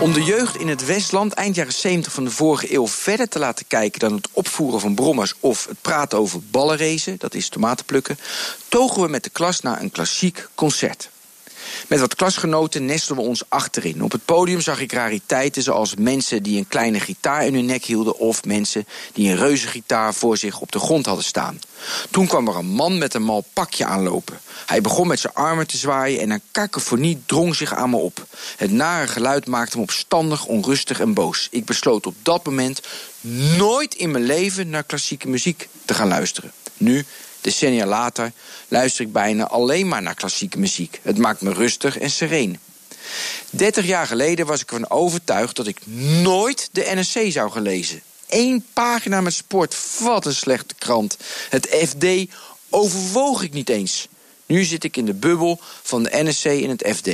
Om de jeugd in het Westland eind jaren 70 van de vorige eeuw verder te laten kijken dan het opvoeren van brommers of het praten over ballenrazen, dat is tomaten plukken, togen we met de klas naar een klassiek concert. Met wat klasgenoten nestelden we ons achterin. Op het podium zag ik rariteiten zoals mensen die een kleine gitaar in hun nek hielden of mensen die een reuzengitaar voor zich op de grond hadden staan. Toen kwam er een man met een mal pakje aanlopen. Hij begon met zijn armen te zwaaien en een kakofonie drong zich aan me op. Het nare geluid maakte me opstandig, onrustig en boos. Ik besloot op dat moment nooit in mijn leven naar klassieke muziek te gaan luisteren. Nu, decennia later, luister ik bijna alleen maar naar klassieke muziek. Het maakt me rustig en sereen. 30 jaar geleden was ik ervan overtuigd dat ik nooit de NSC zou gaan lezen. Eén pagina met sport, wat een slechte krant. Het FD overwoog ik niet eens. Nu zit ik in de bubbel van de NSC in het FD.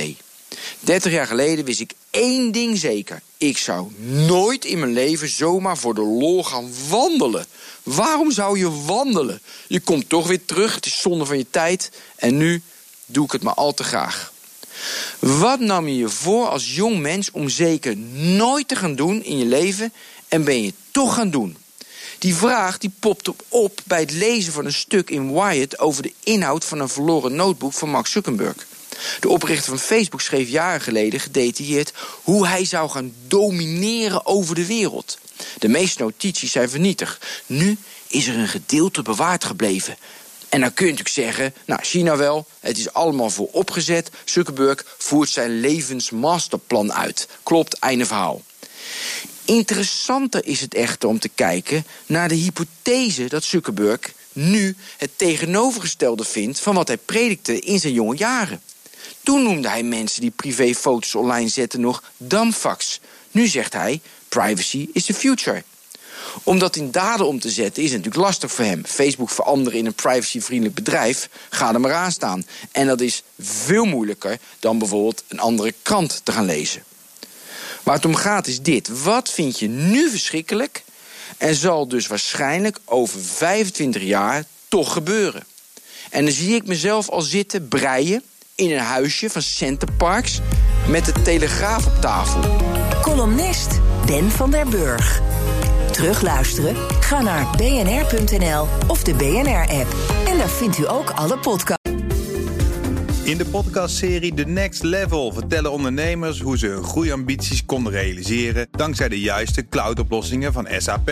30 jaar geleden wist ik één ding zeker. Ik zou nooit in mijn leven zomaar voor de lol gaan wandelen. Waarom zou je wandelen? Je komt toch weer terug, het is zonde van je tijd. En nu doe ik het maar al te graag. Wat nam je je voor als jong mens om zeker nooit te gaan doen in je leven en ben je toch gaan doen? Die vraag die popt op bij het lezen van een stuk in Wired over de inhoud van een verloren notebook van Mark Zuckerberg. De oprichter van Facebook schreef jaren geleden gedetailleerd hoe hij zou gaan domineren over de wereld. De meeste notities zijn vernietigd. Nu is er een gedeelte bewaard gebleven. En dan kun je natuurlijk zeggen, nou, China wel, het is allemaal voor opgezet. Zuckerberg voert zijn levensmasterplan uit. Klopt, einde verhaal. Interessanter is het echter om te kijken naar de hypothese dat Zuckerberg nu het tegenovergestelde vindt van wat hij predikte in zijn jonge jaren. Toen noemde hij mensen die privéfoto's online zetten nog damfax. Nu zegt hij: privacy is the future. Om dat in daden om te zetten is natuurlijk lastig voor hem. Facebook veranderen in een privacyvriendelijk bedrijf, ga er maar aan staan. En dat is veel moeilijker dan bijvoorbeeld een andere krant te gaan lezen. Waar het om gaat is dit. Wat vind je nu verschrikkelijk en zal dus waarschijnlijk over 25 jaar toch gebeuren? En dan zie ik mezelf al zitten breien in een huisje van Center Parks met de telegraaf op tafel. Columnist Ben van der Burg. Terugluisteren? Ga naar bnr.nl of de BNR-app. En daar vindt u ook alle podcasts. In de podcastserie The Next Level vertellen ondernemers hoe ze hun groeiambities konden realiseren dankzij de juiste cloudoplossingen van SAP.